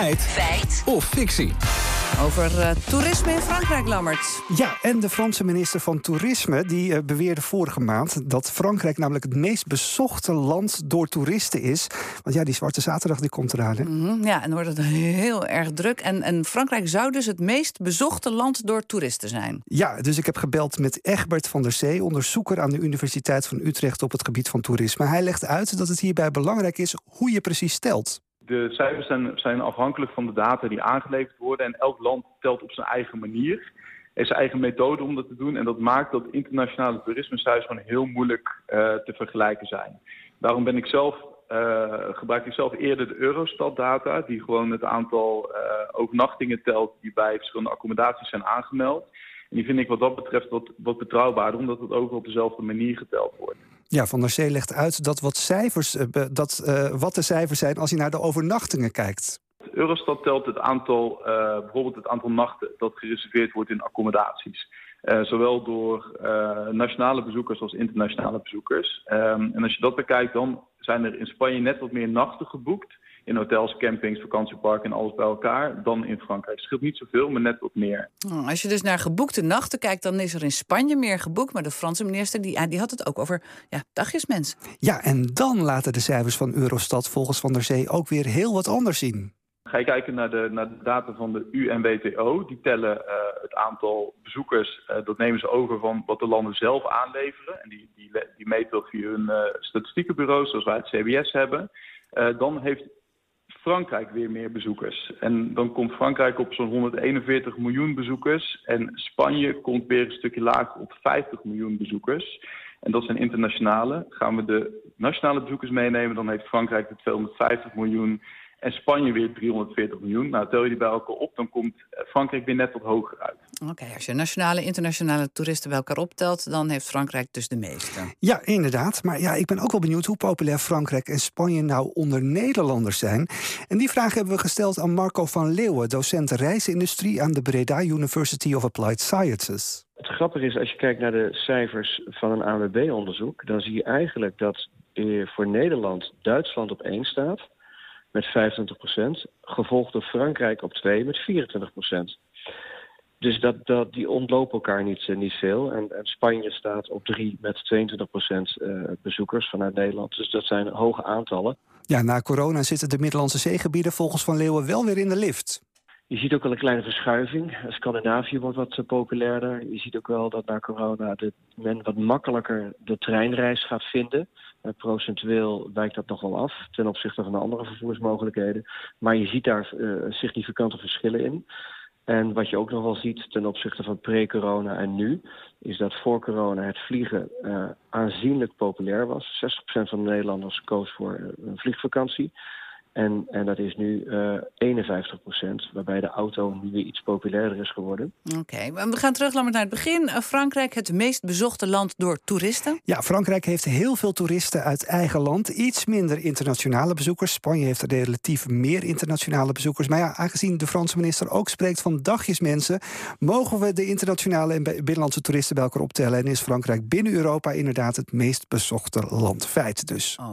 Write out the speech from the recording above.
Feit. Feit. Of fictie. Over uh, toerisme in Frankrijk, Lammert. Ja, en de Franse minister van Toerisme die uh, beweerde vorige maand dat Frankrijk namelijk het meest bezochte land door toeristen is. Want ja, die Zwarte Zaterdag die komt eraan. Hè? Mm -hmm, ja, en wordt het heel erg druk. En, en Frankrijk zou dus het meest bezochte land door toeristen zijn. Ja, dus ik heb gebeld met Egbert van der Zee, onderzoeker aan de Universiteit van Utrecht op het gebied van toerisme. Hij legt uit dat het hierbij belangrijk is hoe je precies stelt. De cijfers zijn, zijn, afhankelijk van de data die aangeleverd worden. En elk land telt op zijn eigen manier. Heeft zijn eigen methode om dat te doen. En dat maakt dat internationale toerismecijfers gewoon heel moeilijk uh, te vergelijken zijn. Daarom ben ik zelf, uh, gebruik ik zelf eerder de Eurostat-data. Die gewoon het aantal uh, overnachtingen telt die bij verschillende accommodaties zijn aangemeld. En die vind ik wat dat betreft wat, wat betrouwbaarder. Omdat het overal op dezelfde manier geteld wordt. Ja, Van der Zee legt uit dat wat, cijfers, dat, uh, wat de cijfers zijn als je naar de overnachtingen kijkt. Eurostat telt het aantal, uh, bijvoorbeeld het aantal nachten dat gereserveerd wordt in accommodaties. Zowel door nationale bezoekers als internationale bezoekers. Um, en als je dat bekijkt, dan zijn er in Spanje net wat meer nachten geboekt. In hotels, campings, vakantieparken en alles bij elkaar. Dan in Frankrijk. Het scheelt niet zoveel, maar net wat meer. Als je dus naar geboekte nachten kijkt, dan is er in Spanje meer geboekt. Maar de Franse minister die, die had het ook over ja, dagjesmens. Ja, en dan laten de cijfers van Eurostat volgens Van der Zee ook weer heel wat anders zien. Ga je kijken naar de, naar de data van de UNWTO. Die tellen uh, het aantal bezoekers. Uh, dat nemen ze over van wat de landen zelf aanleveren. En die, die, die meten dat via hun uh, statistiekenbureaus, zoals wij het CBS hebben. dan heeft Frankrijk weer meer bezoekers. En dan komt Frankrijk op zo'n 141 miljoen bezoekers. En Spanje komt weer een stukje lager op 50 miljoen bezoekers. En dat zijn internationale. Gaan we de nationale bezoekers meenemen, dan heeft Frankrijk de 250 miljoen. En Spanje weer 340 miljoen. Nou, tel je die bij elkaar op, dan komt Frankrijk weer net wat hoger uit. Oké, okay, als je nationale en internationale toeristen bij elkaar optelt, dan heeft Frankrijk dus de meeste. Ja, inderdaad. Maar ja, ik ben ook wel benieuwd hoe populair Frankrijk en Spanje nou onder Nederlanders zijn. En die vraag hebben we gesteld aan Marco van Leeuwen, docent reisindustrie aan de Breda University of Applied Sciences. Het grappige is, als je kijkt naar de cijfers van een ANWB-onderzoek, dan zie je eigenlijk dat voor Nederland Duitsland op één staat met 25 procent, gevolgd door Frankrijk op 2 met 24 procent. Dus dat, dat, die ontlopen elkaar niet, uh, niet veel. En, en, Spanje staat op 3 met 22 procent uh, bezoekers vanuit Nederland. Dus dat zijn hoge aantallen. Ja, na corona zitten de Middellandse zeegebieden volgens Van Leeuwen wel weer in de lift. Je ziet ook wel een kleine verschuiving. Scandinavië wordt wat uh, populairder. Je ziet ook wel dat na corona de, men wat makkelijker de treinreis gaat vinden. Uh, procentueel wijkt dat nog wel af ten opzichte van de andere vervoersmogelijkheden. Maar je ziet daar significante verschillen in. En wat je ook nog wel ziet ten opzichte van pre-corona en nu... is dat voor corona het vliegen uh, aanzienlijk populair was. 60% van de Nederlanders koos voor een vliegvakantie. En, en dat is nu uh, 51 procent, waarbij de auto nu weer iets populairder is geworden. Oké, okay. we gaan terug naar het begin. Frankrijk, het meest bezochte land door toeristen? Ja, Frankrijk heeft heel veel toeristen uit eigen land. Iets minder internationale bezoekers. Spanje heeft relatief meer internationale bezoekers. Maar ja, aangezien de Franse minister ook spreekt van dagjesmensen... mogen we de internationale en binnenlandse toeristen bij elkaar optellen. En is Frankrijk binnen Europa inderdaad het meest bezochte land. Feit dus. Oh.